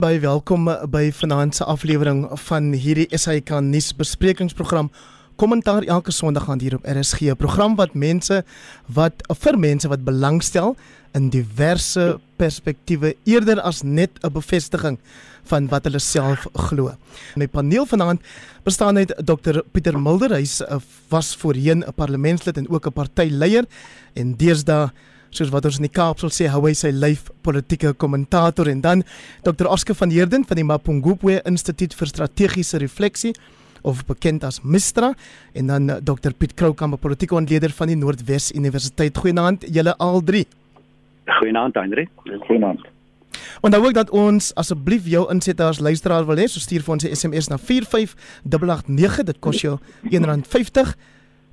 Baie welkom by vanaand se aflewering van hierdie SAK nuus besprekingsprogram. Kommentaar elke Sondag aan hier op RSG, 'n program wat mense wat vir mense wat belangstel in diverse perspektiewe eerder as net 'n bevestiging van wat hulle self glo. My paneel vanaand bestaan uit Dr Pieter Mulder, hy's was voorheen 'n parlementslid en ook 'n partyleier en deesdae soos wat ons in die Kaap sal sê hou hy sy lyf politieke kommentator en dan Dr Oscar van Heerden van die Mapungubwe Instituut vir Strategiese Refleksie of bekend as Mistra en dan eh, Dr Piet Kroukamp, politieke ontleder van die Noordwes Universiteit. Goeienaand julle al drie. Goeienaand Andre. Goeienaand. En dan ook dat ons asseblief jou insette as luisteraar wil hê, so stuur vir ons 'n SMS na 45889. Dit kos jou R1.50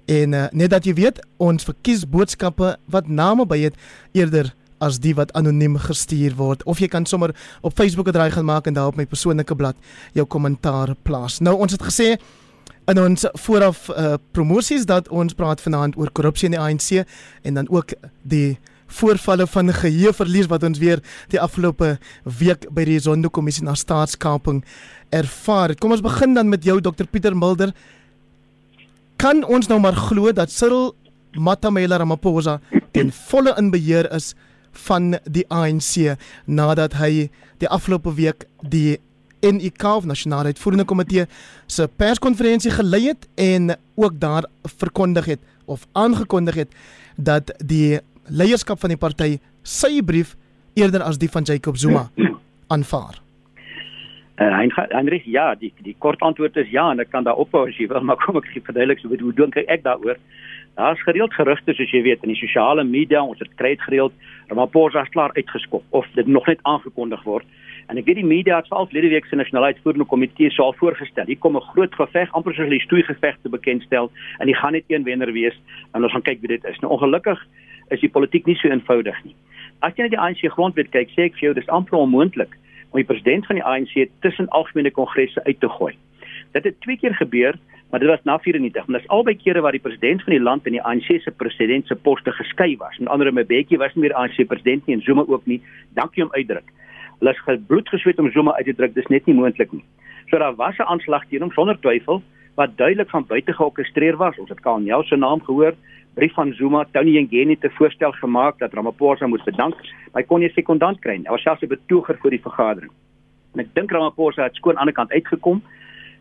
En uh, net dat jy weet, ons verkies boodskappe wat name by het eerder as die wat anoniem gestuur word of jy kan sommer op Facebook 'n draai gaan maak en daar op my persoonlike blad jou kommentaar plaas. Nou ons het gesê in ons vooraf uh, promosies dat ons praat vanaand oor korrupsie in die ANC en dan ook die voorvalle van geheueverlies wat ons weer die afgelope week by die Zondo-kommissie na staatskaping ervaar. Kom ons begin dan met jou Dr Pieter Mulder kan ons nou maar glo dat Cyril Matamela Ramaphosa ten volle in beheer is van die ANC nadat hy die afgelope week die NIK of Nasionale Uitvoerende Komitee se perskonferensie gelei het en ook daar verkondig het of aangekondig het dat die leierskap van die party sy brief eerder as die van Jacob Zuma aanvaar. En hy Heinrich ja, die die kort antwoord is ja en ek kan daar ophou as jy wil, maar kom ek gee verduidelik so hoe dink ek daaroor? Daar's gereeld gerugte soos jy weet in die sosiale media, ons het kry dit gereeld, Ramaphosa is klaar uitgeskop of dit nog net aangekondig word. En ek weet die media het self verlede week se nasionale uitvoerende komitee sou al voorgestel. Hier kom 'n groot geveg, amper soos hulle stoei geveg te bekendstel en die gaan net een wenner wees en ons gaan kyk wie dit is. Nou ongelukkig is die politiek nie so eenvoudig nie. As jy na die ANC grondwet kyk, sê ek vir jou dis amper onmoontlik om die president van die ANC tussen algemene kongresse uit te gooi. Dit het twee keer gebeur, maar dit was na 94. En dit is albei kere waar die president van die land en die ANC se president se poste geskei was. Met ander woorde, Mbeki was nie meer ANC president nie en Zuma ook nie. Dankie om uitdruk. Hulle is gebloed gesweet om Zuma uit te druk. Dis net nie moontlik nie. So daar was 'n aanslag teen hom sonder twyfel wat duidelik van buite georkestreer was. Ons het Kanye se naam gehoor brief van Zuma, Tony Ngeni te voorstel gemaak dat Ramaphosa moet bedank. Hy kon nie sekondant kry nie. Hy was selfs 'n betoger vir die vergadering. En ek dink Ramaphosa het skoon aan die ander kant uitgekom.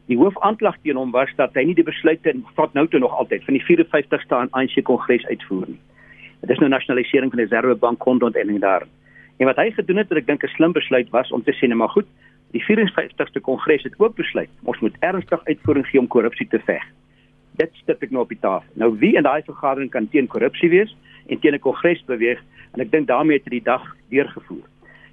Die hoofaanklag teen hom was dat hy nie die besluite vat nou toe nog altyd van die 54ste aan ANC Kongres uitvoer nie. Dit is nou nasionalisering van die Reservebank konto en daar. En wat hy gedoen het, ek dink 'n slim besluit was om te sê net maar goed, die 54ste Kongres het ook besluit ons moet ernstig uitvoering gee om korrupsie te veg dit sit ek nou op die tafel. Nou wie in daai vergadering kan teen korrupsie wees en teen 'n kongres beweeg en ek dink daarmee het die dag deurgevoer.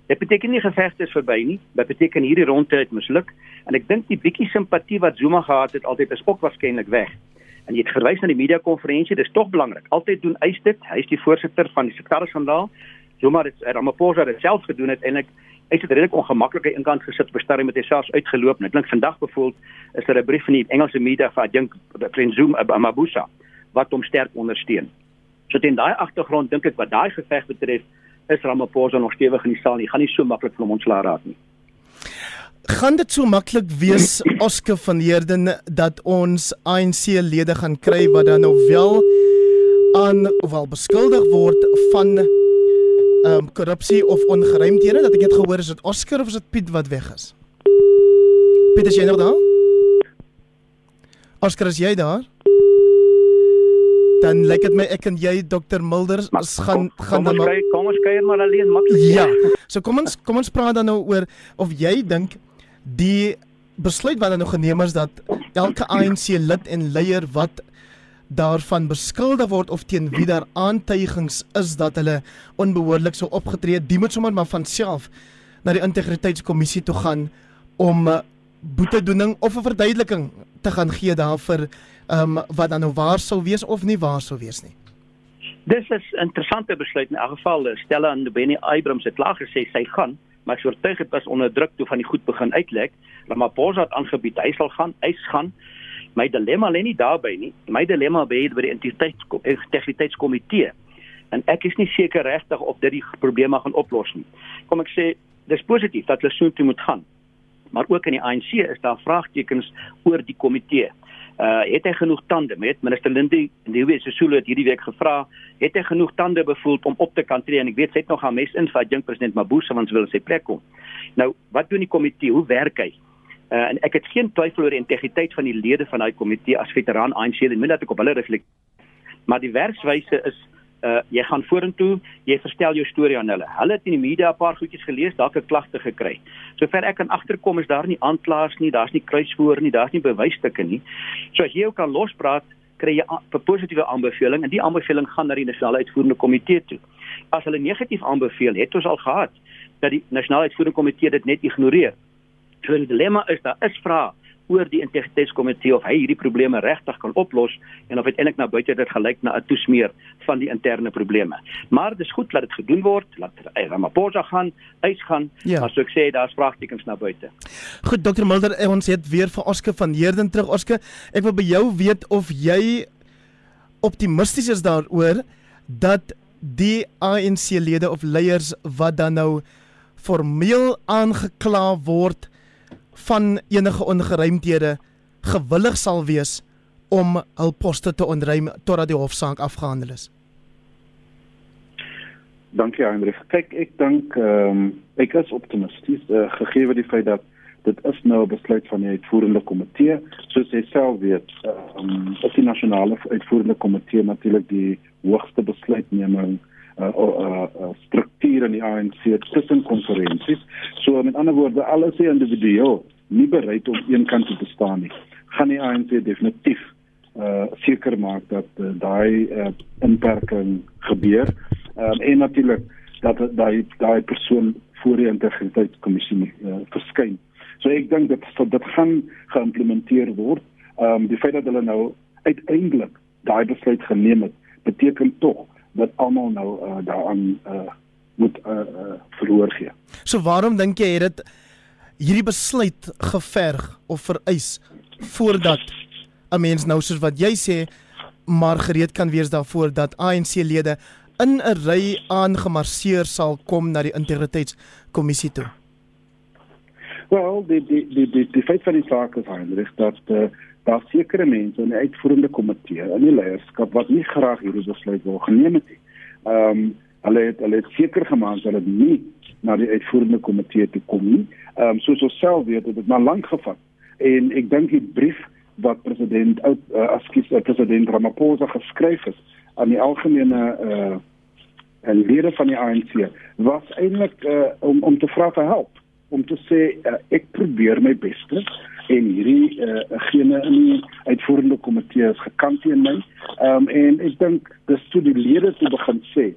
Dit beteken nie gevegte is verby nie, dit beteken hierdie ronde het misluk en ek dink die bietjie simpatie wat Zuma gehad het altyd is ook waarskynlik weg. En jy het verwys na die media konferensie, dis tog belangrik. Altyd doen eis dit. Hy is die voorsitter van die sekretaris-generaal. Zuma het Ramaphosa dit self gedoen het en ek hy het redelik ongemaklik aan inkant gesit op 'n stadium met homself uitgeloop en ek dink vandag bevoel is daar 'n brief van die Engelse media van dink Prince Zuma Mabusa wat hom sterk ondersteun. So teen daai agtergrond dink ek wat daai geveg betref is Ramaphosa nog stewig in die saal. Hy gaan nie so maklik van hom ontslaa raak nie. Gaan dit so maklik wees Oscar van Heerden dat ons ANC lede gaan kry wat dan nou wel aan wel beskuldig word van um, korrupsie of ongeruimthede dat ek het gehoor is dit Oscar of is dit Piet wat weg is? Piet is jy nog daar? Oscar is jy daar? Dan lyk dit my ek en jy Dr Mulder ons gaan kom, gaan dan maar kom ons kuier maar alleen maklik. Ja. So kom ons kom ons praat dan nou oor of jy dink die besluit wat nou geneem is dat elke ANC lid en leier wat daarvan beskuldig word of teen wie daar aantuigings is dat hulle onbehoorlik sou opgetree het, die moet sommer maar van self na die integriteitskommissie toe gaan om uh, boetedoening of 'n verduideliking te gaan gee daarvoor um, wat dan nou waar sou wees of nie waar sou wees nie. Dis is 'n interessante besluit in elk geval. Stella en Benny Abrams het klaar gesê sy gaan, maar ek sou oortuig het was onder druk toe van die goed begin uitlek. Ramaphosa het aangebied hy sal gaan, hy gaan My dilemma lê nie daarby nie. My dilemma lê by die integriteitskomitee. En ek is nie seker regtig of dit die probleme gaan oplos nie. Kom ek sê dis positief dat hulle soontoe moet gaan. Maar ook in die ANC is daar vraagtekens oor die komitee. Uh het hy genoeg tande met minister Lindy Ndiwe Sisulu het hierdie week gevra, het hy genoeg tande bevoel om op te kan tree en ek weet sy het nog haar mes in vir jong president Mabuza want sy wil sy plek kom. Nou, wat doen die komitee? Hoe werk hy? Uh, en ek het geen twyfel oor die integriteit van die lede van daai komitee as veteraan ANC en moet dat ek op hulle reflekteer. Maar die werkswyse is uh jy gaan vorentoe, jy verstel jou storie aan hulle. Hulle het in die media 'n paar goedjies gelees, dalk 'n klagte gekry. Sover ek kan agterkom is daar nie aanklaers nie, daar's nie kruisvoor nie, daar's nie bewysstukke nie. So as jy ook kan lospraat, kry jy 'n positiewe aanbeveling en die aanbeveling gaan na die nasionale uitvoerende komitee toe. As hulle negatief aanbeveel, het ons al gehad dat die nasionale uitvoerende komitee dit net ignoreer. So die dilemma is daar is vrae oor die integriteitskomitee of hy hierdie probleme regtig kan oplos en of uiteindelik na buite dit gelyk na 'n toesmeer van die interne probleme. Maar dis goed dat dit gedoen word, laat Ramaphosa gaan, uitgaan, ja. maar so ek sê daar's vraagtekens na buite. Goed Dr Mulder, ons het weer vir Oske van Heerden terug. Oske, ek wil by jou weet of jy optimisties is daaroor dat die ANC lede of leiers wat dan nou formeel aangekla word van enige ongeruimthede gewillig sal wees om hul poste te ontruim totdat die hofsaak afgehandel is. Dankie Hendrik. Kyk, ek dink ehm um, ek is optimisties uh, gegee die feit dat dit is nou 'n besluit van die uitvoerende komitee. Soos jy self weet, ehm um, is die nasionale uitvoerende komitee natuurlik die hoogste besluitneming uh, uh, uh, struktuur in die ANC tussen konferensies. So met ander woorde, alles is individueel nie bereid om een kant te staan nie. Gaan die ANC definitief uh seker maak dat uh, daai uh, inperking gebeur. Ehm um, en natuurlik dat daai daai persoon voor die integriteitskommissie uh, verskyn. So ek dink dit dit gaan geïmplementeer word. Ehm um, die feit dat hulle nou uiteindelik daai besluit geneem het, beteken tog dat almal nou uh, daaraan uh, moet uh, uh, verhoor gee. So waarom dink jy het dit hierdie besluit geverg of vereis voordat 'n mens nou soos wat jy sê maar gereed kan wees daarvoor dat ANC-lede in 'n ry aangemarseer sal kom na die integriteitskommissie toe. Wel, die die die die die feit van die saak is eintlik dat uh, daar sekere mense in die uitvoerende komitee en die leierskap wat nie graag hierdie besluit wil geneem het nie. Ehm um, hulle het hulle het seker gemaak dat dit nie na die uitvoerende komitee toe kom nie. Ehm um, soos ons self weet, het dit maar lank gevat. En ek dink die brief wat president uh, askies uh, president Ramaphosa geskryf het aan die algemene uh en lede van die ANC was eintlik uh, om om te vra vir hulp om te sê uh, ek probeer my beste en hierdie uh, gene in die uitvoerende komitee is gekant teen my. Ehm um, en ek dink dis toe die lede te begin sê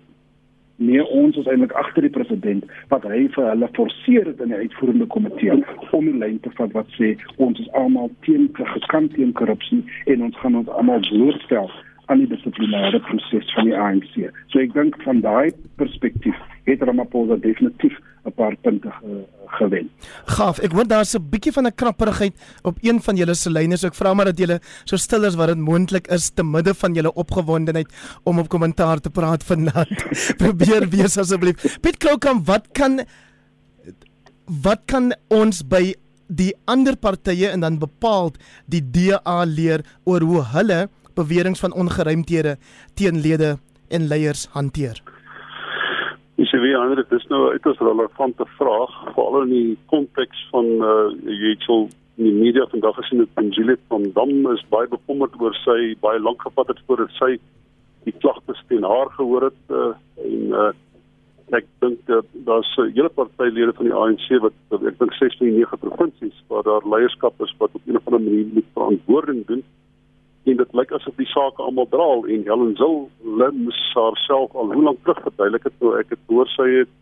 nee ons is eintlik agter die president wat hy vir hulle forceer het in die uitvoerende komitee om die lyn te vat wat sê ons is almal teen gekant teen korrupsie en ons gaan ons almal blootstel aan die dissiplinêre proses van die ANC. So ek dink van daai perspektief het Ramaphosa definitief 'n paar punte ge gewen. Gaaf, ek hoor daar's 'n bietjie van 'n krapperigheid op een van julle se lyne, so ek vra maar dat julle so stil is wat dit moontlik is te midde van julle opgewondenheid om op kommentaar te praat vanaand. Probeer wees asseblief. Piet Krokam, wat kan wat kan ons by die ander partye en dan bepaald die DA leer oor hoe hulle beweringe van ongeruimthede teen lede en leiers hanteer? Dis weer ander dit is nou 'n uiters relevante vraag veral in die konteks van uh jy het so in die media vandag gesien dat Angelique van Dam is baie bekommerd oor sy baie lank gevat het voordat sy die klagtes teen haar gehoor het uh en uh ek dink dat daar's 'n hele partylede van die ANC wat ek dink 69 provinsies waar daar leierskap is wat op 'n of ander manier moet verantwoording doen en dit lyk asof die saak almal draal en Helen Zil Lims haarself al hoe lank terug verduidelik het toe ek het hoor sy het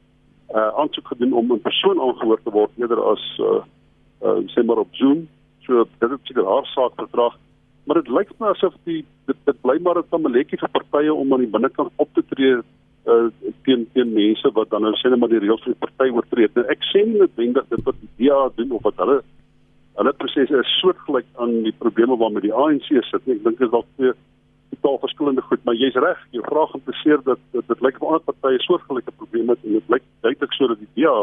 uh, aansoek gedoen om 'n persoon aangehoor te word eerder as uh, uh sê maar op Zoom so dit het seker haar saak vertraag maar dit lyk my asof die dit, dit bly maar 'n tamaletjie vir partye om aan die binnekant op te tree uh teen teen mense wat dan nou sê net maar die reëls van die party oortree. Nou ek sê nie noodwendig dit wat die DA doen of wat hulle hulle proses is soortgelyk aan die probleme waarmee die ANC sit. Ek dink dit is dalk twee totaal verskillende goed, maar jy's reg. Jou vraag impliseer dat dit, lyk of ander partye soortgelyke probleme het en dit lyk duidelik so dat die DA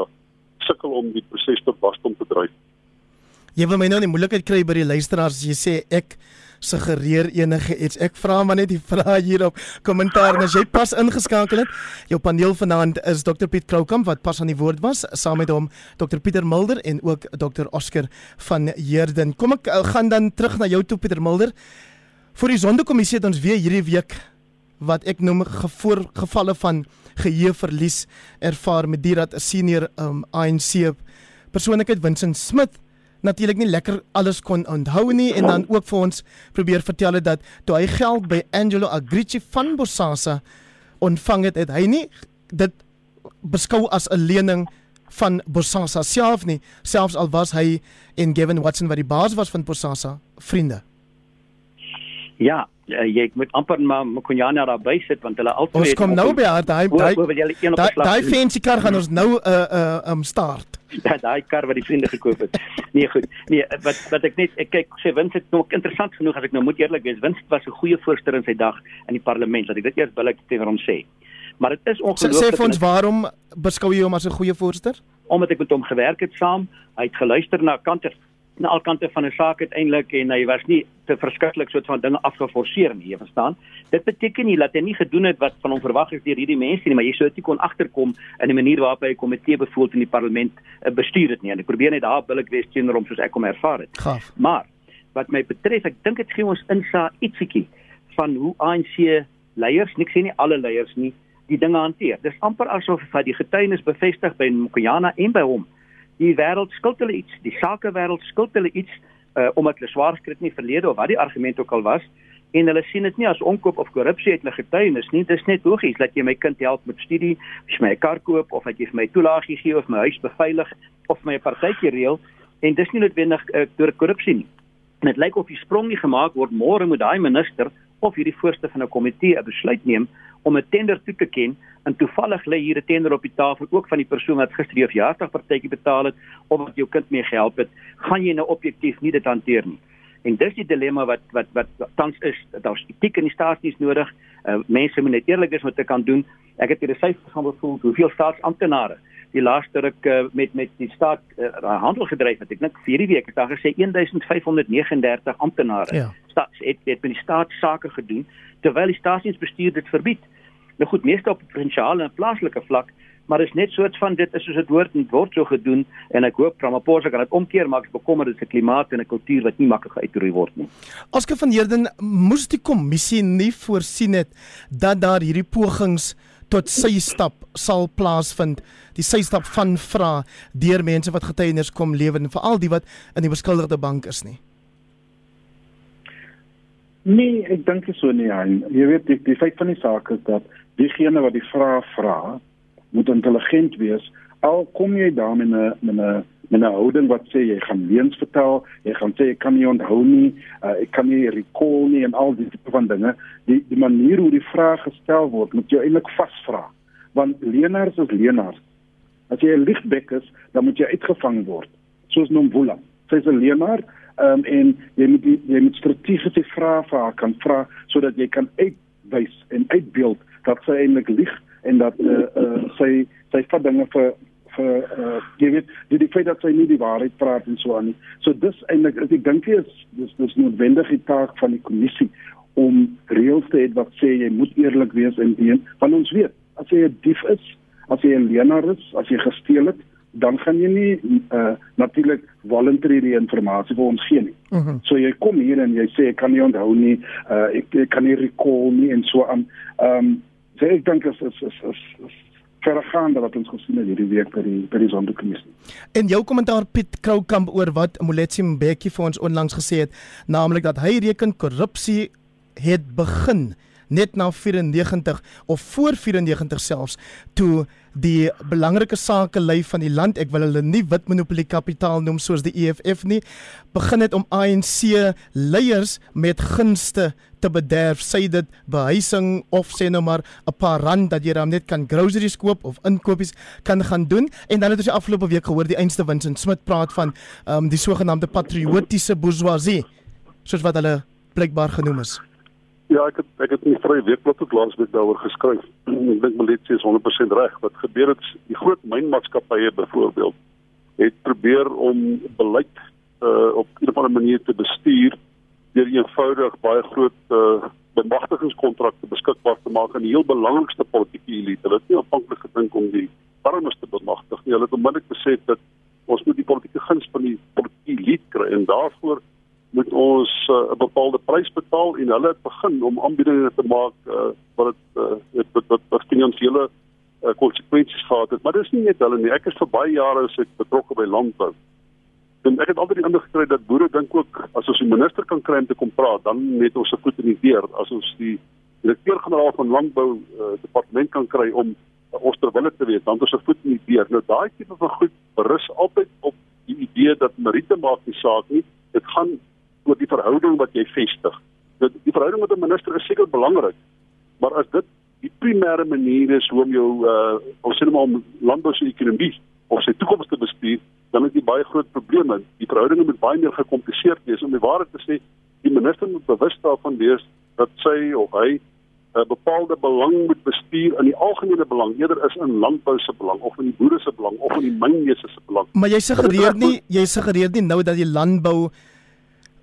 sukkel om die proses tot wasdom te dryf. Jy wil my nou in die moeilikheid kry by die luisteraars as jy sê ek suggereer enige iets. Ek vra maar net die vrae hier op kommentaar en as jy pas ingeskakel het, jou paneel vanaand is Dr Piet Kroukamp wat pas aan die woord was, saam met hom Dr Pieter Mulder en ook Dr Oscar van Heerden. Kom ek eh, gaan dan terug na jou toe Pieter Mulder. Vir die Sondekommissie het ons weer hierdie week wat ek noem gevoor gevalle van geheueverlies ervaar met die dat 'n senior um, ANC persoonlikheid Vincent Smith natuurlik nie lekker alles kon onthou nie en dan ook vir ons probeer vertel het dat toe hy geld by Angelo Agrici van Bosasa ontvang het, het hy nie dit beskou as 'n lening van Bosasa self nie. Selfs al was hy en Gavin Watson wat die baas was van Bosasa vriende. Ja, uh, jy moet amper maar Mkonjana daar by sit want hulle altyd Ons kom nou by haar daai daai daai fancy kar gaan ons nou 'n uh, 'n uh, um start. Ja, daai kar wat die vriende gekoop het. Nee, goed. Nee, wat wat ek net ek kyk sê Wins het nog interessant genoeg as ek nou moet eerlik wees. Wins was 'n goeie voorsteur in sy dag in die parlement. Dat ek dit eers billik teenoor hom sê. Maar dit is ongelooflik. Sê vir ons waarom beskou jy hom as 'n goeie voorsteur? Omdat ek met hom gewerk het saam. Hy het geluister na kante na al kante van 'n saak uiteindelik en hy was nie te verskriklik soort van dinge afgeforceer nie, jy verstaan? Dit beteken nie dat hy nie gedoen het wat van hom verwag is deur hierdie mense nie, maar jy sou dit kon agterkom in die manier waarop hy 'n komitee bevoeld in die parlement uh, bestuur het nie. En ek probeer net daar billik wees teenoor hom soos ek hom ervaar het. Gaaf. Maar wat my betref, ek dink dit gee ons insa ietsiekie van hoe ANC leiers, nik sê nie alle leiers nie, die dinge hanteer. Dis amper asof hy die getuienis bevestig by Mokonyana en by hom die wêreld skuld hulle iets, die sakewêreld skuld hulle iets uh, omdat hulle swaar in die verlede of wat die argument ook al was en hulle sien dit nie as omkoop of korrupsie uit hulle getuienis nie. Dis net logies dat jy my kind help met studie, as jy my 'n kar koop of dat jy vir my toelaagie gee of my huis beveilig of my 'n partytjie reël. En dis nie noodwendig uh, deur korrupsie nie. En dit lyk of die sprong nie gemaak word môre moet daai minister of hierdie voorste van 'n komitee 'n besluit neem om 'n tender toe te ken en toevallig lê hier 'n tender op die tafel ook van die persoon wat gister jou verjaarsdagpartytjie betaal het of wat jou kind mee gehelp het, gaan jy nou objektief nie dit hanteer nie. En dis die dilemma wat wat wat tans is, daar's etiek in die staatsdiens nodig. Uh, mense moet net eerlik met wat hulle kan doen. Ek het hier 'n syfer gaan bevoel hoeveel staatsamptenare die laaste ruk uh, met met die staat uh, handel gedryf het. Ek dink vir hierdie week het daar gesê 1539 amptenare ja. staats het, het met die staat sake gedoen terwyl die staatsdiensbestuur dit verbied. Nou goed, meeste op provinsiale en plaaslike vlak, maar is net soort van dit is soos dit word en word so gedoen en ek hoop Ramaphosa kan dit omkeer maar ek bekommer dit is 'n klimaat en 'n kultuur wat nie maklik uitroei word nie. Aske van Heerden moes die kommissie nie voorsien het dat daar hierdie pogings tot sy stap sal plaasvind die sy stap van vra deur mense wat getuienis kom lewer en veral die wat in die beskuldigde bank is nie. Nee, ek dink dit so nie. Hein. Jy weet die, die feit van die saak is dat diegene wat die vraag vra, moet intelligent wees. Al kom jy daar met 'n met 'n met 'n houding wat sê jy gaan leuns vertel, jy gaan sê ek kan nie onthou nie, uh, ek kan nie recall nie en al die tipe van dinge. Die die manier hoe die vraag gestel word, moet jy eintlik vasvra. Want leenaars is leenaars. As jy 'n ligbek is, dan moet jy uitgevang word. Soos Nomvula. Sy's 'n leenaar, um, en jy moet die, jy moet strategiese vrae vir haar kan vra sodat jy kan uitwys en uitbeeld dat sy eintlik lieg en dat uh, uh, sy sy vat dinge vir vir uh, jy weet die, die feit dat sy nie die waarheid praat en so aan nie. So dis eintlik ek dink dit is dis dis noodwendig die taak van die kommissie om reëls te hê wat sê jy moet eerlik wees en dien want ons weet as jy 'n dief is, as jy 'n leienaar is, as jy gesteel het, dan gaan jy nie uh, natuurlik voluntary die inligting vir ons gee nie. Uh Mhm. -huh. So jy kom hier en jy sê ek kan nie onthou nie, uh, ek, ek kan nie recall nie en so aan. Ehm um, so ek dink is is is is, is vergaande wat ons gesien het hierdie week by die by die sondekommissie. En jou kommentaar Piet Kroukamp oor wat Moletsi Mbeki vir ons onlangs gesê het, naamlik dat hy reken korrupsie het begin net na 94 of voor 94 selfs toe die belangrike sake lei van die land ek wil hulle nie wit monopolie kapitaal noem soos die EFF nie begin het om ANC leiers met gunste te bederf sê dit behuising of sê nou maar 'n paar rand dat jy dan net kan groceries koop of inkopies kan gaan doen. En dan het ons die afgelope week gehoor die einste Vincent Smith praat van um, die sogenaamde patriotiese bourgeoisie soos wat hulle blykbaar genoem is Ja, ek het ek het in die Vrye Weekblad ook laasweek daaroor geskryf. ek dink Malitsi is 100% reg. Wat gebeur het die groot mynmaatskappye byvoorbeeld het probeer om beleid uh op 'n of ander manier te bestuur deur eenvoudig baie groot uh bemagtigingskontrakte beskikbaar te maak aan die heel belangrikste politieke elite. Hulle het nie aanvanklik gedink om die armes te bemagtig nie. Hulle het onmiddellik besef dat ons moet die politieke guns van die politieke elite kry en daarvoor moet ons uh, 'n bepaalde prys betaal en hulle het begin om aanbiedinge te maak uh, wat dit uh, wat wat wat finansiële konsekwensies uh, gehad het. Maar dis nie net hulle nie. Ek is vir baie jare as ek betrokke by landbou. En ek het altyd die indruk gekry dat boere dink ook as ons die minister kan kry om te kom praat, dan net ons se voet in die deur. As ons die direkteur-generaal van landbou uh, departement kan kry om uh, ons terwille te weet, dan ons se voet in die deur. Nou daai tipe van goed berus altyd op die idee dat meriete maak nie saak nie. Dit gaan oor die verhouding wat jy vestig. Dit die verhouding met 'n minister is seker belangrik, maar as dit die primêre manier is hoe om jou uh ons sê maar om landbou se ekonomie of sy toekoms te bestuur, dan het jy baie groot probleme. Die verhoudinge moet baie meer gekompliseerd wees om die waarheid te sê. Die minister moet bewus daarvan wees dat sy of hy 'n bepaalde belang moet bestuur in die algemene belang eerder is in landbou se belang of in die boere se belang of in die mynmeester se belang. Maar jy suggereer nie jy suggereer nie nou dat die landbou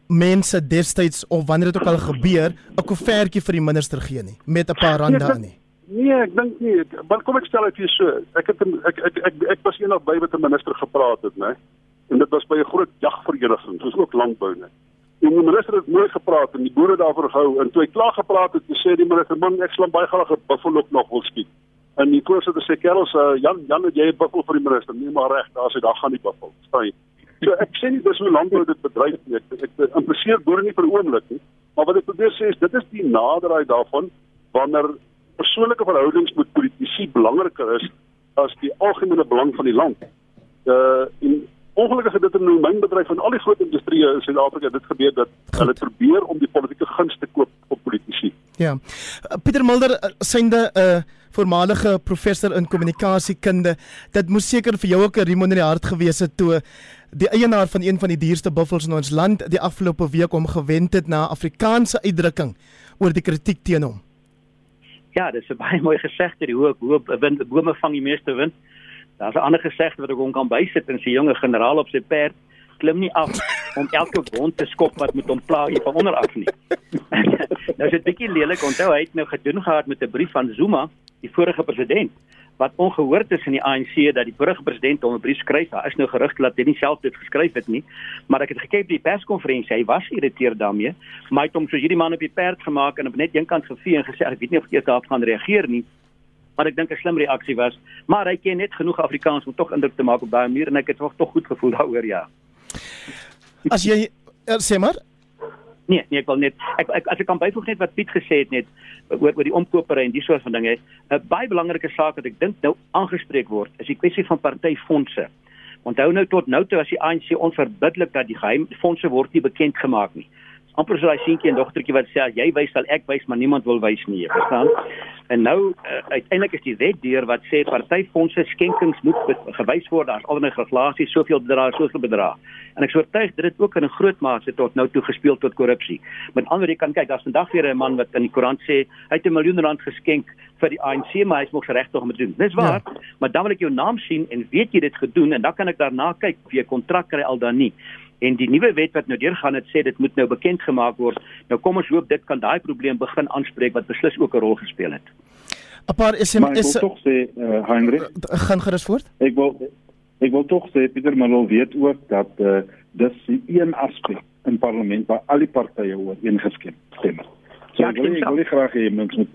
mense destyds of wanneer dit ook al gebeur 'n koevertjie vir die minister gee nie met 'n paar rande aan nie. Nee, ek dink nie. Maar kom ek stel dit vir so. Ek het ek ek ek ek was eendag by met 'n minister gepraat het, né? En dit was by 'n groot jagvereniging, soos ook landbou, né? En die minister het mooi gepraat en die boere daarvoor gehou en toe hy klaar gepraat het, sê die minister, "Man, ek sal baie graag 'n buffel ook nog wil skiet." En die voorsitter sê, "Kerels, uh, Jan, Jan, jy 'n buffel vir die minister." Nee, maar reg, daar sê daar gaan die buffel. Staan So ek sê nie dis hoe landbou dit bedryf nie. Ek ek impliseer boere nie vir oomblik nie. Maar wat ek probeer sê is dit is die naderheid daarvan wanneer persoonlike verhoudings met politici belangriker is as die algemene belang van die land. Uh in ongelukkig het dit in my bedryf en al die groot industrieë in Suid-Afrika dit gebeur dat Goed. hulle probeer om die politieke guns te koop op politici. Ja. Pieter Mulder synde 'n uh, voormalige professor in kommunikasiekunde. Dit moes seker vir jou ook 'n riem onder die hart gewees het toe die eienaar van een van die duurste buffels in ons land die afgelope week om gewend het na Afrikaanse uitdrukking oor die kritiek teen hom. Ja, dis 'n baie mooi gesegde, die hoe hoe wind bome vang die meeste wind. Daar's 'n ander gesegde wat ek hom kan bysit en sy jonge generaal op sy perd klim nie af om elke wond te skop wat met hom pla hier van onder af nie. nou is dit bietjie lelik onthou hy het nou gedoen gehad met 'n brief van Zuma, die vorige president wat ongehoord is in die ANC dat die vorige president hom 'n brief skryf. Daar is nou gerugte dat hy nie self dit geskryf het nie, maar ek het gekyk by die perskonferensie. Hy was geïrriteerd daarmee, maar hy het hom soos hierdie man op die perd gemaak en op net eenkant gevee en gesê ek weet nie of hy daarop gaan reageer nie. Maar ek dink 'n slim reaksie was, maar hy ken net genoeg Afrikaans om tog indruk te maak op daai manier en ek het tog tog goed gevoel daaroor ja. As jy uh, sê maar Nee, nee, ek wil net ek, ek as ek kan byvoeg net wat Piet gesê het net oor oor die omkopery en die soort van dinge. 'n Baie belangrike saak wat ek dink nou aangespreek word, is die kwessie van partyfondse. Onthou nou tot nou toe was die ANC onverbiddelik dat die geheim fondse word nie bekend gemaak nie amper so daai seentjie en dogtertjie wat sê jy wys sal ek wys maar niemand wil wys nie, verstaan? En nou uh, uiteindelik is die wet deur wat sê partyfondse skenkings moet gewys word as almal regulasies soveel bedrag soveel bedrag. En ek soortuig dit het ook in 'n groot mate tot nou toe gespeel tot korrupsie. Met ander woorde kan kyk, daar's vandag weer 'n man wat in die koerant sê hy het 'n miljoen rand geskenk vir die ANC, maar hy's mos regtig om te doen. Dis waar, ja. maar dan wil ek jou naam sien en weet jy dit gedoen en dan kan ek daarna kyk of jy 'n kontrak kry al dan nie. En die nuwe wet wat nou deurgaan het sê dit moet nou bekend gemaak word. Nou kom ons hoop dit kan daai probleem begin aanspreek wat beslis ook 'n rol gespeel het. 'n Paar SMS is tog sê uh, Heinrich gaan gerus voort. Ek wil ek wil tog sê Pieter Malol weet ook dat uh, dis een aspek in parlement waar al die partye oor ingestem het. So ja, ek wil ek wil graag hê mens moet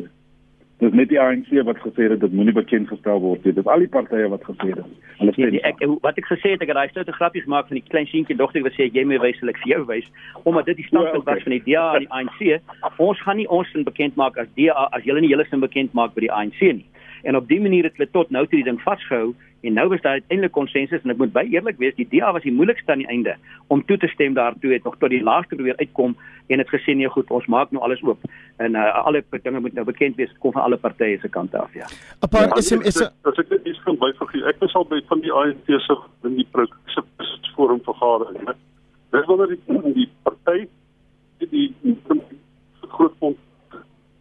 Dis net die ANC wat gesê het dit moenie bekend gestel word nie. Dit is al die partye wat gesê het. Hulle sê nee, ek wat ek gesê het ek het daai stoute grappies gemaak van die klein seentjie dogter wat sê jy moet wys ek vir jou wys omdat dit die standpunt ja, okay. was van die DA en die ANC. Ons gaan nie ons sin bekend maak as DA as julle nie julle sin bekend maak by die ANC nie. En op dié manier het hulle tot nou toe die ding vasgehou En nou was daar uiteindelik konsensus en ek moet baie eerlik wees, die DA was die moeilikste aan die einde om toe te stem daartoe het nog tot die laaste probeer uitkom en het gesê nee goed, ons maak nou alles oop. En uh, alle dinge moet nou bekend wees kom van alle partye se kant af, ja. 'n Paar ja, SMS as ek net iets kan byvoeg. Ek was al by van die ANC se in die presidentsforum forum vergadering? Dis wanneer die die party die, die, die groot fonds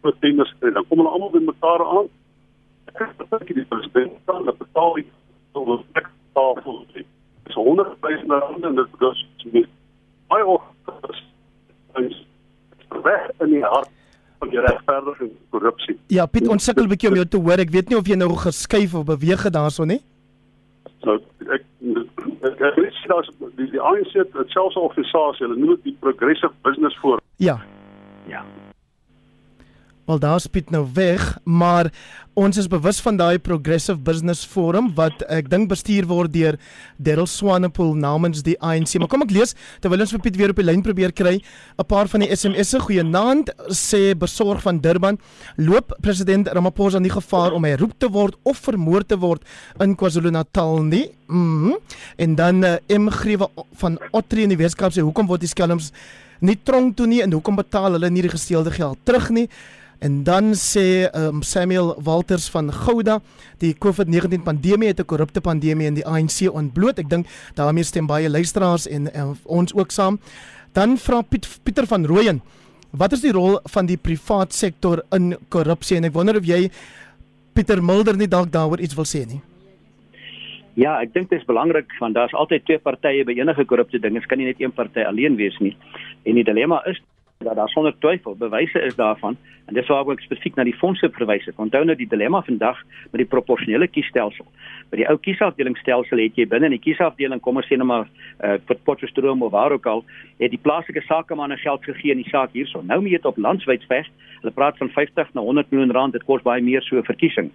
vir tenders kry, dan kom hulle almal by mekaar aan. Ek die president dan betaal die so 'n tafel. Dis 100 en dit is baie of weg in die hart van die regverdige korrupsie. Ja, Piet, ons sukkel 'n bietjie om jou te hoor. Ek weet nie of jy nou geskuif of beweeg het daarso nie. Nou ek ek ek weet daar's die, die ANC het selfs 'n organisasie, hulle noem dit die Progressive Business Forum. Ja. Ja. Wel daar's Piet nou weg, maar ons is bewus van daai Progressive Business Forum wat ek dink bestuur word deur Daryl Swanepoel namens die ANC. Maar kom ek lees terwyl ons vir Piet weer op die lyn probeer kry, 'n paar van die SMS'e. Goeienaand, sê besorg van Durban, loop president Ramaphosa nie gevaar om hy roep te word of vermoor te word in KwaZulu-Natal nie? Mm en dan uh, M Grewe van Otri in die Weskaap sê hoekom word die skelms nie tronk toe nie en hoekom betaal hulle nie die gesteelde geld terug nie? En dan sê um, Samuel Walters van Gouda, die COVID-19 pandemie het 'n korrupte pandemie in die ANC ontbloot. Ek dink daarmee stem baie luisteraars en, en ons ook saam. Dan vra Piet, Pieter van Rooyen, wat is die rol van die privaat sektor in korrupsie? En ek wonder of jy Pieter Mulder nie dalk daaroor iets wil sê nie. Ja, ek dink dit is belangrik want daar's altyd twee partye by enige korrupte ding. Dit kan nie net een party alleen wees nie. En die dilemma is dat daar sonder twyfel bewyse is daarvan en dis waar ek spesifiek na die fondse verwys het. Onthou nou die dilemma vandag met die proporsionele kiesstelsel. By die ou kiesafdelingsstelsel het jy binne in die kiesafdeling kom ons sê net maar uh, vir Potchefstroom of waar ook al, het die plaaslike sakemanne geld gegee in die saak hierso. Nou moet jy dit op landwyd veg. Hulle praat van 50 na 100 miljoen rand, dit kos baie meer so 'n verkiesing.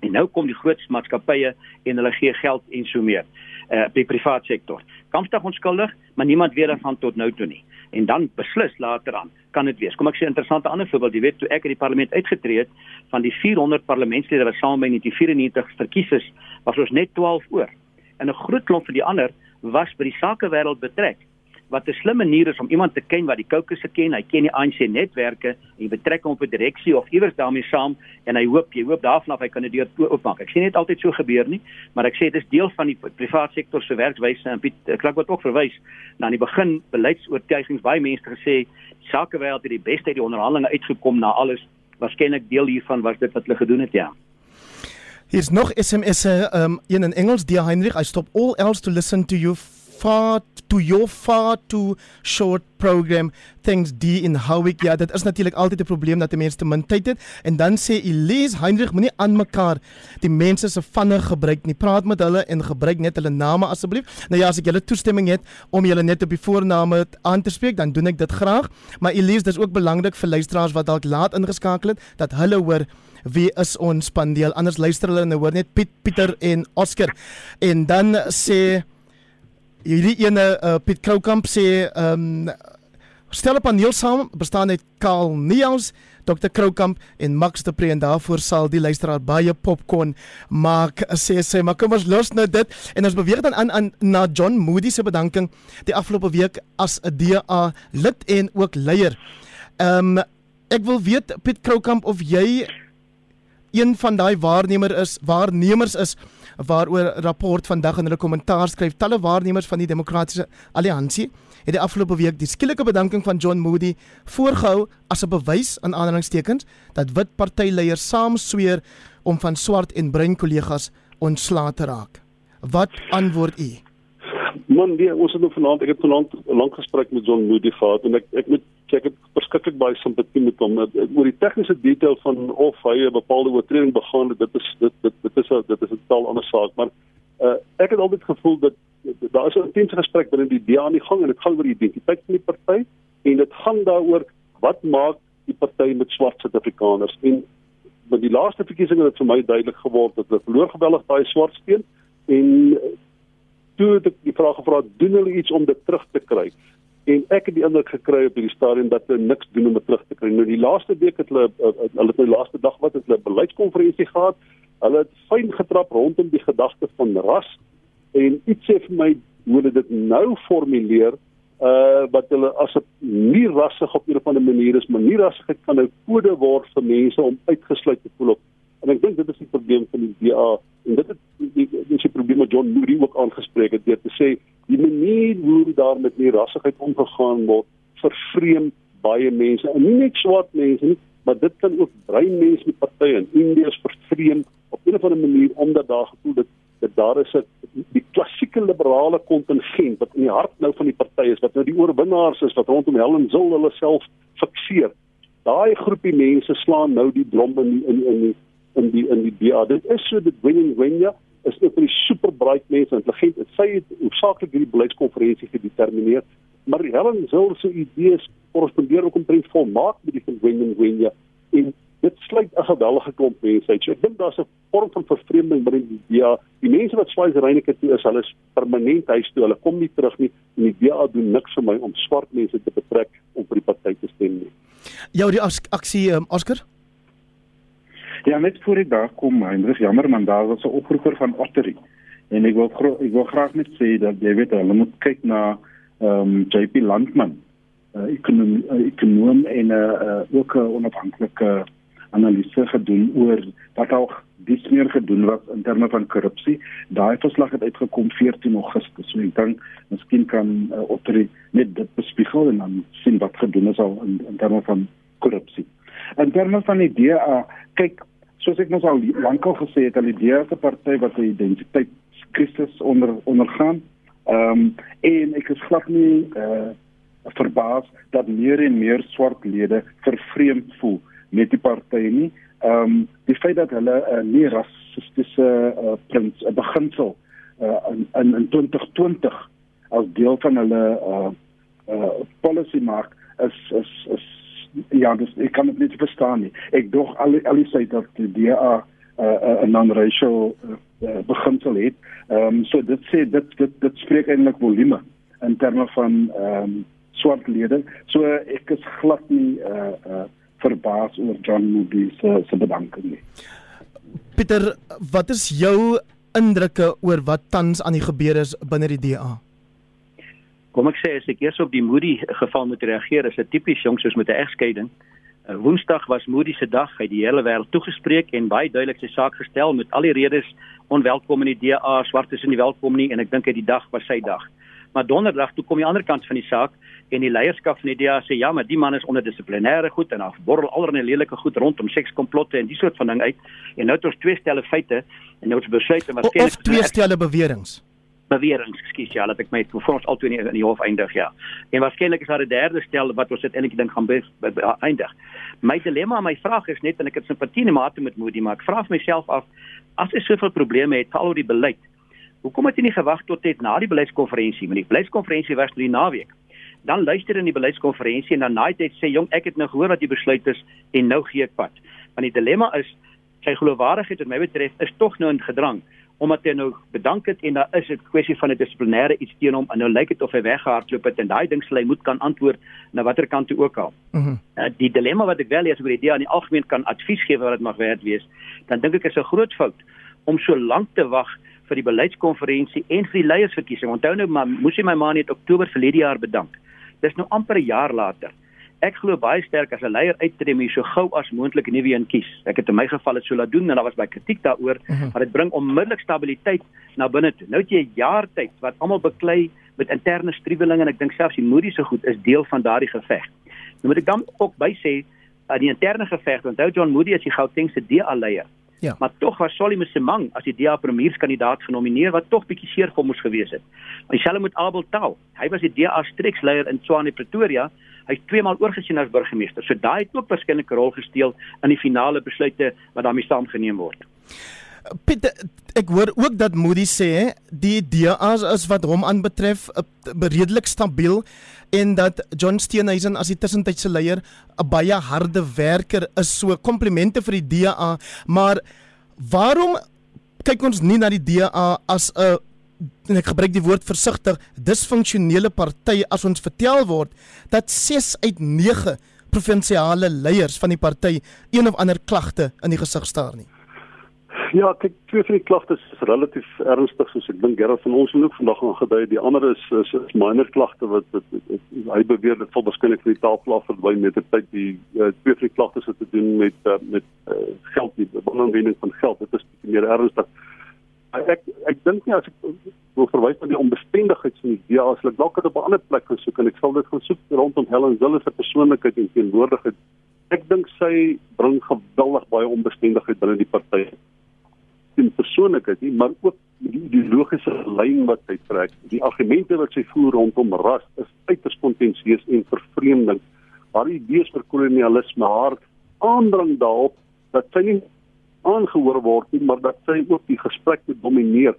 En nou kom die groot maatskappye en hulle gee geld en so meer uh by privaat sektor. Kampstig onskuldig, maar niemand weet daarvan tot nou toe nie. En dan beslis later aan kan dit wees. Kom ek sê 'n interessante ander voorbeeld, jy weet toe ek uit die parlement uitgetree het van die 400 parlementslede wat saam by 1994 verkies is, was ons net 12 oor. En 'n groot klomp van die ander was by die sakewêreld betrek wat 'n slim manier is om iemand te ken wat die kokes ken, hy ken die ANC netwerke en jy betrek hom op 'n direksie of iewers daarmee saam en hy hoop jy hoop daarvan af hy kan 'n deur oopmaak. Ek sê net altyd so gebeur nie, maar ek sê dit is deel van die private sektor se werkswyse en Piet Klak wat ook verwys na die begin beleidsoortuigings baie mense gesê sakewêreld het die beste uit die onderhandelinge uitgekom na alles. Waarskynlik deel hiervan was dit wat hulle gedoen het ja. Hier's nog SMS'e um een in Engels, die Heinrich, I stop all else to listen to you far to your far too short program thanks D in Howick. Ja dit is natuurlik altyd 'n probleem dat mense te min tyd het. En dan sê Elise Heinrich moenie aan mekaar die mense se vanne gebruik nie. Praat met hulle en gebruik net hulle name asseblief. Nou ja as ek julle toestemming het om julle net op die voorname aan te spreek dan doen ek dit graag. Maar Elise dis ook belangrik vir luisteraars wat dalk laat ingeskakel het dat hulle hoor wie is ons spandeel anders luister hulle en hoor net Piet Pieter en Oscar. En dan sê hierdie ene uh, Piet Kroukamp sê ehm um, stel 'n paneel saam bestaan uit Karl Neels, Dr Kroukamp en Max de Pre en daarvoor sal die luisteraar baie popcorn maak sê sê maar kom ons los nou dit en ons beweeg dan aan, aan na John Moody se bedanking die afgelope week as 'n DA lid en ook leier. Ehm um, ek wil weet Piet Kroukamp of jy een van daai waarnemer is waarnemers is waaroor rapport vandag in hulle kommentaar skryf talle waarnemers van die demokratiese alliansie het die afgelope week die skielike bedanking van John Moody voorgehou as 'n bewys aan aanhalingstekens dat wit partyleiers saam sweer om van swart en bruin kollegas ontslae te raak. Wat antwoord u? Man, nee, ons het nou vanaand, ek het vanaand 'n lang gesprek met John Moody gehad en ek ek moet ek het verskriklik baie simpatie met hom oor die tegniese detail van of hy 'n bepaalde oortreding begaan het. Dit is dit dit dit is 'n dit is 'n taal ander saak, maar uh, ek het altyd gevoel dat daar is 'n intense gesprek binne die DA aan die gang en dit gaan oor die identiteit van die party en dit gaan daaroor wat maak die party met swart Suid-Afrikaners en met die laaste verkiesing het dit vir my duidelik geword dat hulle verloor geweldig baie swart steen en toe het ek die vraag gevra doen hulle iets om dit terug te kry? En ek het die indruk gekry op hierdie stadium dat hulle niks doen om dit terug te kry. Nou die laaste week het hulle uh, hulle het nou laaste dag wat het hulle 'n beleidskonferensie gehad. Hulle het fyn getrap rondom die gedagte van ras. En iets sê vir my hoe hulle dit nou formuleer uh wat hulle as 'n nie rassig op 'n of ander manier is maar nie rassigheid kan nou kode word vir mense om uitgesluit te voel op En ek dink dit is die probleem van die DA en dit is die dis die probleem wat John Moody ook aangespreek het deur te sê die manier hoe daar met die rassigheid omgegaan word vervreem baie mense en nie net swart mense nie maar dit kan ook bruin mense met partye en Indiërs vervreem op 'n of ander manier omdat daar gevoel dat dat daar is 'n die klassieke liberale kontingent wat in die hart nou van die party is wat nou die oorwinnaars is wat rondom Helen Zil hulle self fikseer. Daai groepie mense slaan nou die blom in in in die in die in die BA. Dit is so dit wen en wen ja is net vir die superbright mense intelligent. Dit sê dit hoofsaaklik hierdie beleidskonferensie gedetermineer, maar Helen Zil se idees korrespondeer ook omtrent volmaak met die wen en wen ja. En dit sluit 'n geweldige klomp mense uit. So ek dink daar's 'n vorm van vervreemding binne die DA. Die mense wat Swys Reyneke toe is, hulle is permanent huis toe. Hulle kom nie terug nie en die DA doen niks vir my om swart mense te betrek om vir die party te stem nie. Ja, die aksie um, Oscar. Ja, net voor ek daar kom, Hendrik, jammer man, daar was 'n oproeper van Ottery. En ek wil ek wil graag net sê dat jy weet hulle moet kyk na ehm um, JP Landman, uh, ekonom, uh, ekonom en 'n uh, uh, ook 'n onafhanklike uh, analise gedoen oor wat al dis meer gedoen was in terme van korrupsie. Daai verslag het uitgekom 14 Augustus. So ek dink miskien kan uh, Ottery net dit bespiegel en dan sien wat gedoen is al in, in terme van korrupsie. In terme van die DA, kyk, soos ek mos al lankal gesê het, al die DA se party wat 'n identiteitskrisis onder ondergaan. Ehm um, en ek is glad nie uh verbaas dat meer en meer swart lede vervreemd voel met die party nie. Ehm um, die feit dat hulle 'n uh, nie rassistiese uh, beginsel uh, in, in in 2020 as deel van hulle uh, uh, policy maak is is is ja, dis ek kan dit nie verstaan nie. Ek dog al al die sê dat die DA 'n uh, 'n non-racial uh, uh, beginsel het. Ehm um, so dit sê dit dit dit spreek eintlik volume in terme van ehm um, swart lede. So ek is glad nie uh uh verbaas oor John Moody se se bedanking nie. Pieter, wat is jou indrukke oor wat tans aan die gebeur is binne die DA? Kom ek sê as ek eers op die Moody geval moet reageer, is dit tipies jong soos met 'n egskeiding. Uh, Woensdag was Moody se dag, hy het die hele wêreld toegespreek en baie duidelik sy saak gestel met al die redes onwelkom in die DA, swartes in die welkom nie en ek dink hy die dag was sy dag. Maar donderdag toe kom die ander kant van die saak en die leierskap van die DA sê ja, maar die man is onder dissiplinêre goed en daar borrel allerlei lelike goed rondom sekskomplotte en die soort van ding uit. En nou het ons twee stelle feite en nou het ons besluit en waarskynlik twee stelle beweringe beweringe, ekskuus ja, dat ek my vir ons altoe in die hof eindig ja. En waarskynlik is daar 'n derde stel wat ons uiteindelik dink gaan eindig. My dilemma, my vraag is net en ek het simpatie in mate met Moody, maar ek vra myself af as jy soveel probleme het veral oor die beleid, hoekom het jy nie gewag tot net na die beleidskonferensie? Want die beleidskonferensie was drie naweek dan luister in die beleidskonferensie en dan naai dit sê jong ek het nou gehoor wat die besluit is en nou gee ek pad. Want die dilemma is sy geloofwaardigheid wat my betref is tog nou in gedrang omdat hy nou bedank het en daar is 'n kwessie van 'n dissiplinêre iets teen hom en nou lyk dit of hy weggehardloop het en daai ding sal hy moet kan antwoord na watter kant toe ook al. Mm uh, die dilemma wat ek wel hê as oor die idee aan die algemeen kan advies gee wat dit mag werd wees, dan dink ek is 'n groot fout om so lank te wag vir die beleidskonferensie en vir die leiersverkiesing. Onthou nou maar moes hy my ma net Oktober verlede jaar bedank. Dis nou amper 'n jaar later. Ek glo baie sterk as 'n leier uittreë om so gou as moontlik 'n nuwe een kies. Ek het in my geval dit so laat doen en daar was baie kritiek daaroor, mhm. -huh. maar dit bring onmiddellik stabiliteit na binne toe. Nou het jy 'n jaar tyd wat almal beklei met interne striwelinge en ek dink selfs die Moody se goed is deel van daardie geveg. Nou moet ek dan ook by sê aan die interne geveg, onthou John Moody as die Gautengse DA leier. Ja. Maar tog was Solly Msimang as die DA premierskandidaat genomineer wat tog bietjie seer vir moes gewees het. Dieselfde met Abel Tau. Hy was die DA streeksleier in Tshwane Pretoria. Hy het twee maal oorgesien as burgemeester. So daai het ook waarskynlik 'n rol gespeel in die finale besluite wat daarmee saamgeneem word. Piet, ek hoor ook dat Moody sê die DA is wat hom aanbetref eh, redelik stabiel en dat John Steenhuisen as die tussentydse leier 'n baie harde werker is. So komplimente vir die DA, maar waarom kyk ons nie na die DA as 'n en ek gebruik die woord versigtig disfunksionele party as ons vertel word dat 6 uit 9 provinsiale leiers van die party een of ander klagte in die gesig staar nie. Ja, kyk, twee van die klagtes is relatief ernstig soos ek dink Gerard van ons ook vandag gaan gedui. Die ander is is, is minor klagte wat, wat, wat, hy beweer dit val beskikbaar vir die taalplaas verdwyn met die tyd die uh, twee van die klagtes het te doen met uh, met uh, geld die belangrikheid van geld. Dit is meer ernstig. Ek ek dink nie as ek wil verwys na die onbestendigheid van die DA as ek dalk op 'n ander plek gaan soek en ek sal dit gaan soek rondom Helen Zille se persoonlikheid en teenwoordigheid. Ek dink sy bring geweldig baie onbestendigheid binne die party teen persoonlikheid nie, maar ook die ideologiese lyn wat hy trek, die argumente wat hy voer rondom ras is uiters kontensieus en vervreemding. Haar idees vir kolonialisme, haar aandring daarop dat sy nie aangehoor word nie, maar dat sy ook die gesprek moet domineer.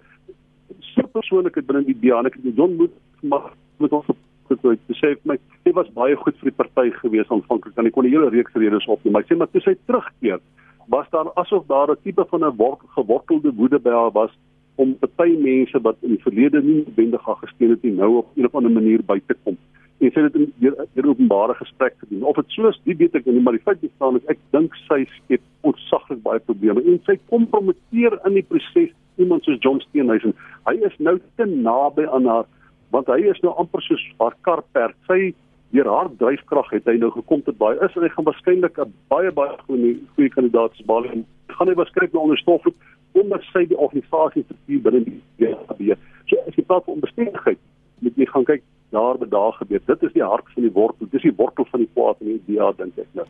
Sy persoonlike binne die ek het John moet maar met ons gedoen te sê my hy was baie goed vir die party gewees aanvanklik en ek kon die hele reeks redes opneem maar sê maar toe sy terugkeer was daar asof daar 'n tipe van 'n gewortelde woede by haar was om party mense wat in die verlede nie noodwendig gesteun het nie nou op 'n of ander manier by te kom. En sy het in die openbare gesprek gedoen. Of dit soos die weet ek nie maar die feit is ek dink sy skep ontsaglik baie probleme en sy kompromiteer in die proses iemand soos John Steenhuisen. Hy is nou te naby aan haar want hy is nou amper soos haar karperd. Sy deur haar dryfkrag het hy nou gekom tot baie is en hy gaan waarskynlik 'n baie baie goeie goeie kandidaat bal en gaan hy waarskynlik nou onderstof omdat sy die organisasie struktuur binne die DA. So as jy praat van onbestendigheid, moet jy gaan kyk daar by daar gebeur. Dit is die hart van die wortel. Dit is die wortel van die kwaad in die DA dink ek nou.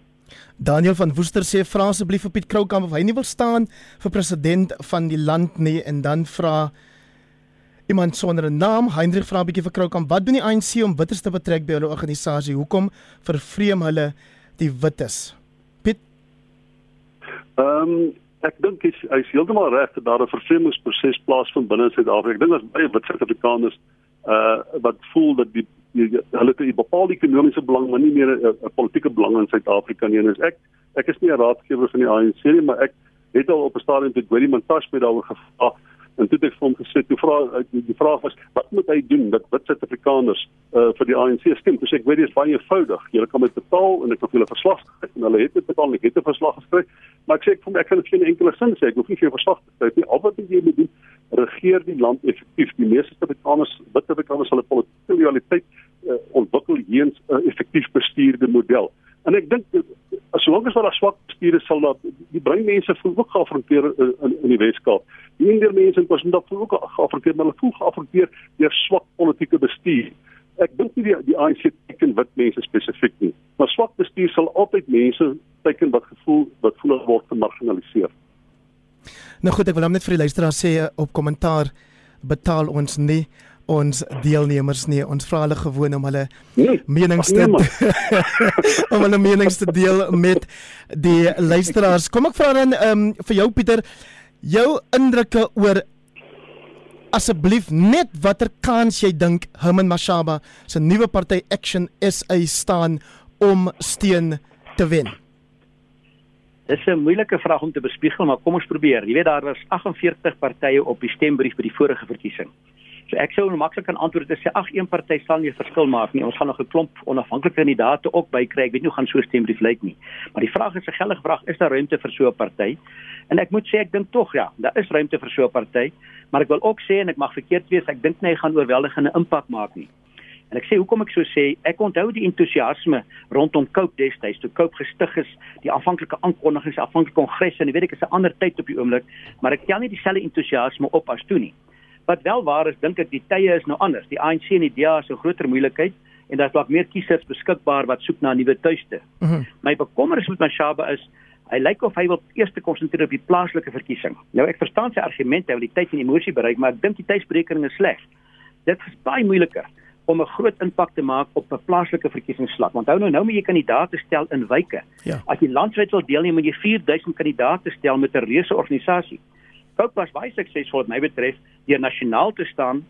Daniel van Woester sê vra asseblief op Piet Kroukamp of hy nie wil staan vir president van die land nie en dan vra iemand sonder 'n naam. Hendrik vra 'n bietjie vir Kroukamp, wat doen die ANC om wittes te betrek by hulle organisasie? Hoekom vervreem hulle die wittes? Piet. Ehm um, ek dink hy's hy's heeltemal reg dat daar 'n vervreemdingsproses plaasvind binne Suid-Afrika. Ek dink daar's baie wit Suid-Afrikaners uh wat voel dat die, die hulle het 'n bepaalde ekonomiese belang maar nie meer 'n politieke belang in Suid-Afrika nie. En ek ek is nie 'n raadgewer van die ANC nie, maar ek het al op 'n stadium met Gwedi Montash met daaroor gevra En toe het ek vir hom gesê, toe vra die vraag was, wat moet hy doen dat wit Suid-Afrikaners uh vir die ANC stem? Toe sê ek, weet jy, is baie eenvoudig. Jy kan met betaal en ek het hulle verslag gekry en hulle het dit betaal en ek het 'n verslag geskryf. Maar ek sê ek vir ek kan dit geen enkele sin sê. Ek hoef nie vir verslag te skryf nie. Al wat jy moet doen, regeer die land effektief. Die meeste Suid-Afrikaners, wit Suid-Afrikaners, hulle politieke loyaliteit uh, ontwikkel hier 'n uh, effektief bestuurde model. En ek dink as lank as daar swak bestuur is sal dat die brein mense voel ook geaffronteer in, in, in die Weskaap. Die ander mense in KwaZulu-Natal voel ook geaffronteer, maar hulle voel geaffronteer deur swak politieke bestuur. Ek dink nie die, die ANC teken wit mense spesifiek nie, maar swak bestuur sal altyd mense teken wat gevoel wat voel word gemarginaliseer. Nou goed, ek wil net vir die luisteraars sê op kommentaar betaal ons nie ons deelnemers nie. Ons vra hulle gewoon om hulle nee, menings te om hulle menings te deel met die luisteraars. Kom ek vra dan um, vir jou Pieter, jou indrukke oor asseblief net watter kans jy dink Herman Mashaba se nuwe party Action SA staan om steun te wen. Dis 'n moeilike vraag om te bespiegel, maar kom ons probeer. Jy weet daar was 48 partye op die stembrief by die vorige verkiesing. So ek sou maklik kan antwoord en sê ag een party sal nie verskil maak nie. Ons gaan nog 'n klomp onafhanklike kandidaate ook bykry. Ek weet nie hoe gaan so stembrief lyk nie. Maar die vraag is 'n geldige vraag, is daar ruimte vir so 'n party? En ek moet sê ek dink tog ja, daar is ruimte vir so 'n party, maar ek wil ook sê en ek mag verkeerd wees, ek dink nie hy gaan oorweldigende impak maak nie. En ek sê hoekom ek so sê, ek onthou die entoesiasme rondom Cope destyds toe Cope gestig is, die aanvanklike aankondigings, aanvanklike kongresse en weet ek is 'n ander tyd op die oomblik, maar ek tel nie dieselfde entoesiasme op as toe nie. Wat wel waar is, dink ek die tye is nou anders. Die ANC en die DA is 'n groter moeilikheid en daar's dalk meer kiesers beskikbaar wat soek na 'n nuwe tuiste. Mm -hmm. My bekommernis met Mashaba is hy lyk of hy wil eers konsentreer op die plaaslike verkiesing. Nou ek verstaan sy argumente, hy wil die tyd en emosie bereik, maar ek dink die tydsberekening is sleg. Dit is baie moeiliker om 'n groot impak te maak op 'n plaaslike verkiesingsslag. Onthou nou nou moet jy kandidaate stel in wyke. Ja. As jy landwyd wil deelneem, moet jy 4000 kandidaate stel met 'n reuse organisasie. Coke was baie suksesvol wat my betref deur nasionaal te staan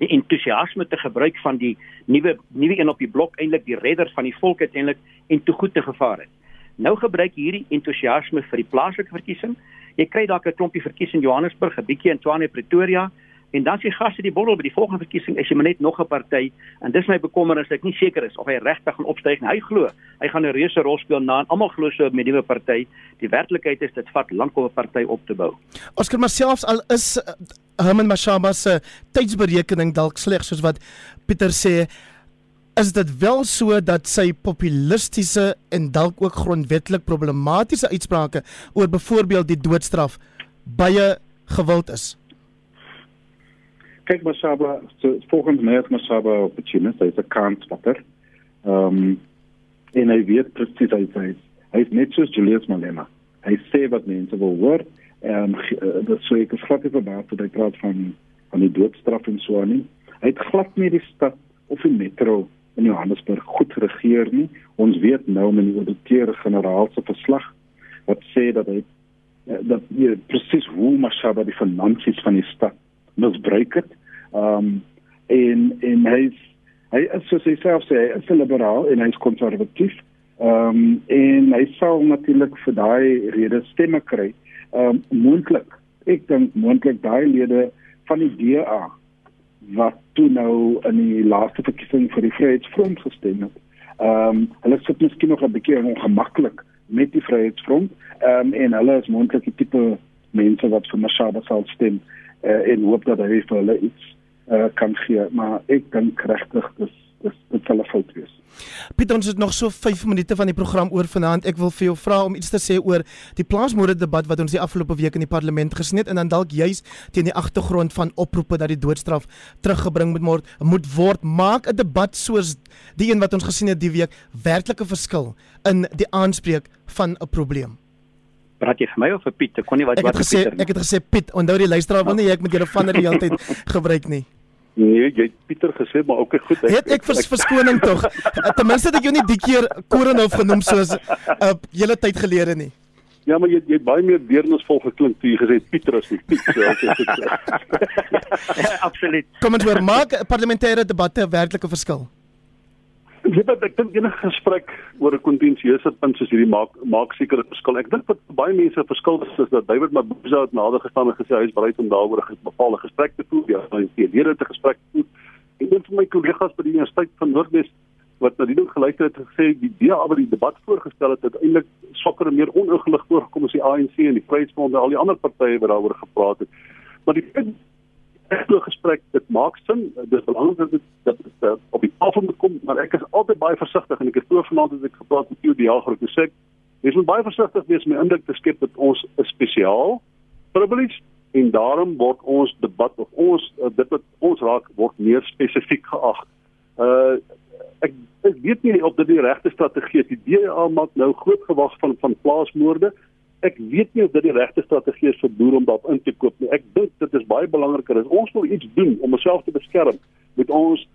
die entoesiasme te gebruik van die nuwe nuwe een op die blok eintlik die redder van die volk uiteindelik en te goed te gevaar het. Nou gebruik hierdie entoesiasme vir die plaaslike verkiesing. Jy kry dalk 'n klompie verkiesing in Johannesburg, 'n bietjie in Tshwane Pretoria, En dan sê gaste die boddel by die volgende verkiesing is jy maar net nog 'n party en dis my bekommernis ek nie seker is of hy regtig gaan opstyg nie. Hy glo hy gaan 'n reuse rol speel na en almal glo so met die nuwe party. Die werklikheid is dit vat lank om 'n party op te bou. Oscar maar selfs al is uh, Herman Mashaba se tydsberekening dalk sleg soos wat Pieter sê is dit wel so dat sy populistiese en dalk ook grondwetlik problematiese uitsprake oor byvoorbeeld die doodstraf baie gewild is kyk Masaba so volgens my is Masaba opportunist hy's 'n kanswatter. Ehm um, en hy weet presies hy sê hy's net soos Julius Malema. Hy sê wat mense wil hoor En uh, dit sou ek glad nie verbaas dat hy praat van van die doodstraf en so aan nie. Hy het glad nie die stad of die metro in Johannesburg goed geregeer nie. Ons weet nou met die ouditeur-generaal se verslag wat sê dat hy eh, dat jy presies hoe Mashaba die finansies van die stad misbruik het. Ehm um, en en hy's hy is soos hy self sê, hy is liberaal en hy's konservatief. Ehm um, en hy sou natuurlik vir daai rede stemme kry. Ehm um, moontlik. Ek dink moontlik daai lede van die DA wat toe nou in die laaste verkiesing vir die Vryheidsfront gestem het. Ehm um, hulle sit miskien nog 'n bietjie ongemaklik met die Vryheidsfront. Ehm um, en hulle is moontlik die tipe mense wat vir Mashaba sal stem uh, en hoop dat hy vir hulle iets uh, kan gee, maar ek dink regtig dis dis dit sal 'n fout wees. Pieter, ons het nog so 5 minute van die program oor vanaand. Ek wil vir jou vra om iets te sê oor die plaasmoorde debat wat ons die afgelope week in die parlement gesien het en dan dalk juis teen die agtergrond van oproepe dat die doodstraf teruggebring moet word, moet word. Maak 'n debat soos die een wat ons gesien het die week werklike verskil in die aanspreek van 'n probleem. Praat jy vir my of vir Piet? Ek kon nie wat wat gesê Pieter, ek het gesê Piet, onthou die luisteraar wil nie ek met julle van die hele tyd gebruik nie. Nee, jy het Pieter gesê, maar ook goed. Ek, het ek vers, verskoning tog. Eh, ten minste het ek jou nie die keer Korenhof genoem soos 'n uh, hele tyd gelede nie. Ja, maar jy jy baie meer deernisvol geklink toe jy gesê Pieter is nie Piet so as jy dit sê. Absoluut. Kom ons weer maak parlementêre debatte 'n werklike verskil. Ek weet dat ek dink enige gesprek oor 'n kontensieuse punt soos hierdie maak maak seker 'n verskil. Ek dink wat baie mense verskil is, is dat David Mabuza het nader gestaan en gesê hy is bereid om daaroor 'n bepaalde gesprek te voer. Ja, hy het lede te gesprek voer. En een van my kollegas by die Universiteit van Noordwes wat na die ding geluister het gesê die DA wat die debat voorgestel het, het eintlik swakker en meer oningelig voorgekom as die ANC en die Vryheidsfront en al die ander partye wat daaroor gepraat het. Maar die punt gesprek dit maak sin. Dis belangrik dat dit dat dit uh, op die tafel moet kom maar ek is altyd baie versigtig en ek het voor vanaand as ek gepraat met jou die jaargroep gesê jy moet baie versigtig wees om indruk te skep dat ons 'n spesiaal privilege en daarom word ons debat of ons uh, dit wat ons raak word meer spesifiek geag uh ek ek weet nie of dit die regte strategie is. Die DA maak nou groot gewag van van plaasmoorde ek weet nie of dit die regte strategie is vir boere om daarop in te koop nie. Ek dink dit is baie belangriker as ons wil iets doen om onsself te beskerm, moet ons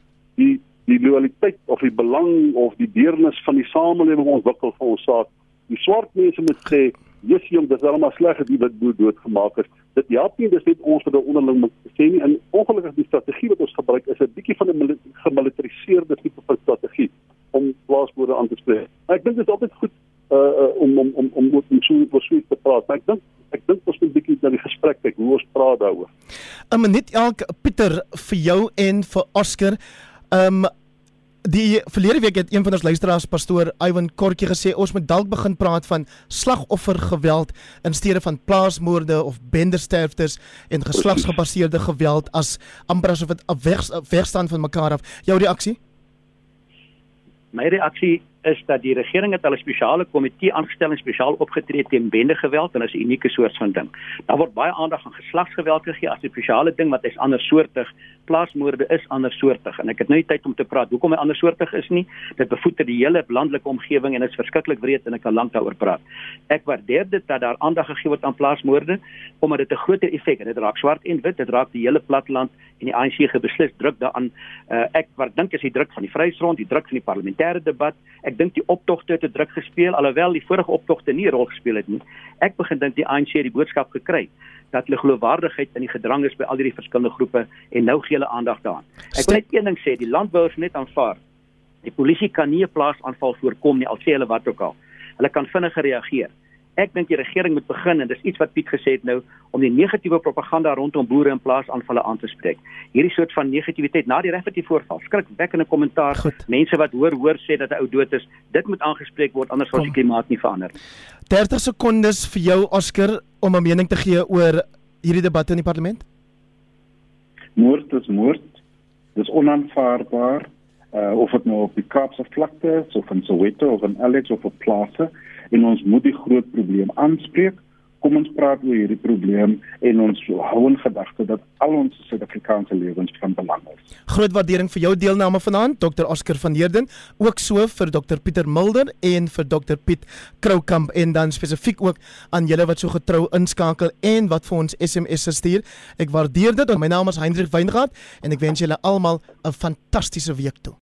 die die loyaliteit of die belang of die deernis van die samelewing ontwikkel vir ons saak. Die swart mense moet sê, "Jesus, jong, dis almal sleg dat die wit boer doodgemaak is." Dit help nie dis net ons wat onderling moet sê nie. En ongelukkig die strategie wat ons gebruik is 'n bietjie van 'n gemilitariseerde tipe van strategie om plaasboere aan te spreek. Ek dink dit is altyd goed uh, uh om om om om om so oor so te praat. Maar ek dink ek dink ons moet 'n bietjie na die gesprek kyk hoe ons praat daaroor. 'n Minuut elk Pieter vir jou en vir Oscar. Um die verlede week het een van ons luisteraars pastoor Iwan Kortjie gesê ons moet dalk begin praat van slagoffergeweld in steede van plaasmoorde of bendersterftes en geslagsgebaseerde geweld as amper asof dit weg, wegstaan van mekaar af. Jou reaksie? My reaksie is dat die regering het al 'n spesiale komitee aangestel en spesiaal opgetree teen bendegeweld en dit is 'n unieke soort van ding. Daar word baie aandag aan geslagsgeweld gegee as 'n spesiale ding wat is andersoortig. Plaasmoorde is andersoortig en ek het nou nie tyd om te praat hoekom hy andersoortig is nie. Dit bevoeter die hele landelike omgewing en dit is verskriklik wreed en ek kan lank daaroor praat. Ek waardeer dit dat daar aandag gegee word aan plaasmoorde omdat dit 'n groter effek het. Dit raak swart en wit, dit raak die hele platteland en die ANC gebeslis druk daaraan. Uh, ek wat dink is die druk van die Vryheidsfront, die druk van die parlementêre debat. Ek dink die optogte het 'n druk gespeel alhoewel die vorige optogte nie 'n rol gespeel het nie. Ek begin dink die ANC het die boodskap gekry dat hulle geloofwaardigheid in die gedrang is by al hierdie verskillende groepe en nou gee hulle aandag daaraan. Ek wil net een ding sê, die landbouers net aanvaar. Die polisie kan nie 'n plaasaanval voorkom nie al sê hulle wat ook al. Hulle kan vinniger reageer. Ek dink die regering moet begin en dis iets wat Piet gesê het nou om die negatiewe propaganda rondom boere in plaas aanvalle aan te spreek. Hierdie soort van negativiteit na die regverdige voorval, skrikwekkende kommentaar, mense wat hoor hoor sê dat 'n ou dood is, dit moet aangespreek word anders sal die klimaat nie verander. 30 sekondes vir jou Oscar om 'n mening te gee oor hierdie debatte in die parlement. Moord is moord. Dis onaanvaarbaar. Uh, of dit nou op die Kaapse vlakte is of in Soweto of in Alex of op plase en ons moet die groot probleem aanspreek. Kom ons praat oor hierdie probleem en ons hou in gedagte dat al ons Suid-Afrikaanse lewens van belang is. Groot waardering vir jou deelname vanaand, Dr. Oscar van Heerden, ook so vir Dr. Pieter Mulder en vir Dr. Piet Kroukamp en dan spesifiek ook aan julle wat so getrou inskakel en wat vir ons SMS'e stuur. Ek waardeer dit. My naam is Hendrik Weingart en ek wens julle almal 'n fantastiese week toe.